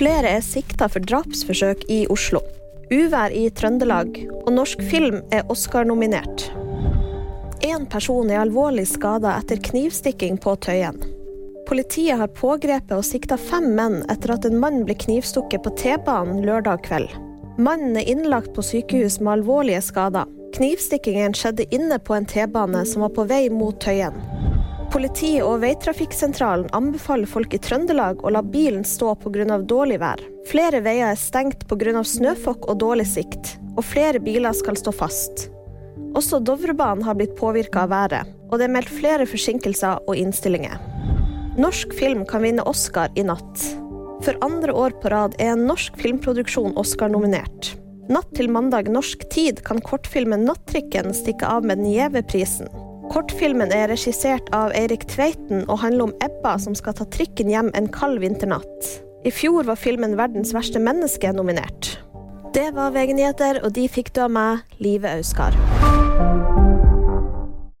Flere er sikta for drapsforsøk i Oslo. Uvær i Trøndelag, og norsk film er Oscar-nominert. Én person er alvorlig skada etter knivstikking på Tøyen. Politiet har pågrepet og sikta fem menn etter at en mann ble knivstukket på T-banen lørdag kveld. Mannen er innlagt på sykehus med alvorlige skader. Knivstikkingen skjedde inne på en T-bane som var på vei mot Tøyen. Politiet og Veitrafikksentralen anbefaler folk i Trøndelag å la bilen stå pga. dårlig vær. Flere veier er stengt pga. snøfokk og dårlig sikt, og flere biler skal stå fast. Også Dovrebanen har blitt påvirka av været, og det er meldt flere forsinkelser og innstillinger. Norsk film kan vinne Oscar i natt. For andre år på rad er en norsk filmproduksjon Oscar-nominert. Natt til mandag norsk tid kan kortfilmen 'Nattrikken' stikke av med den gjeve prisen. Kortfilmen er regissert av Eirik Tveiten og handler om Ebba som skal ta trikken hjem en kald vinternatt. I fjor var filmen 'Verdens verste menneske' nominert. Det var VG-nyheter, og de fikk du av meg, Live Auskar.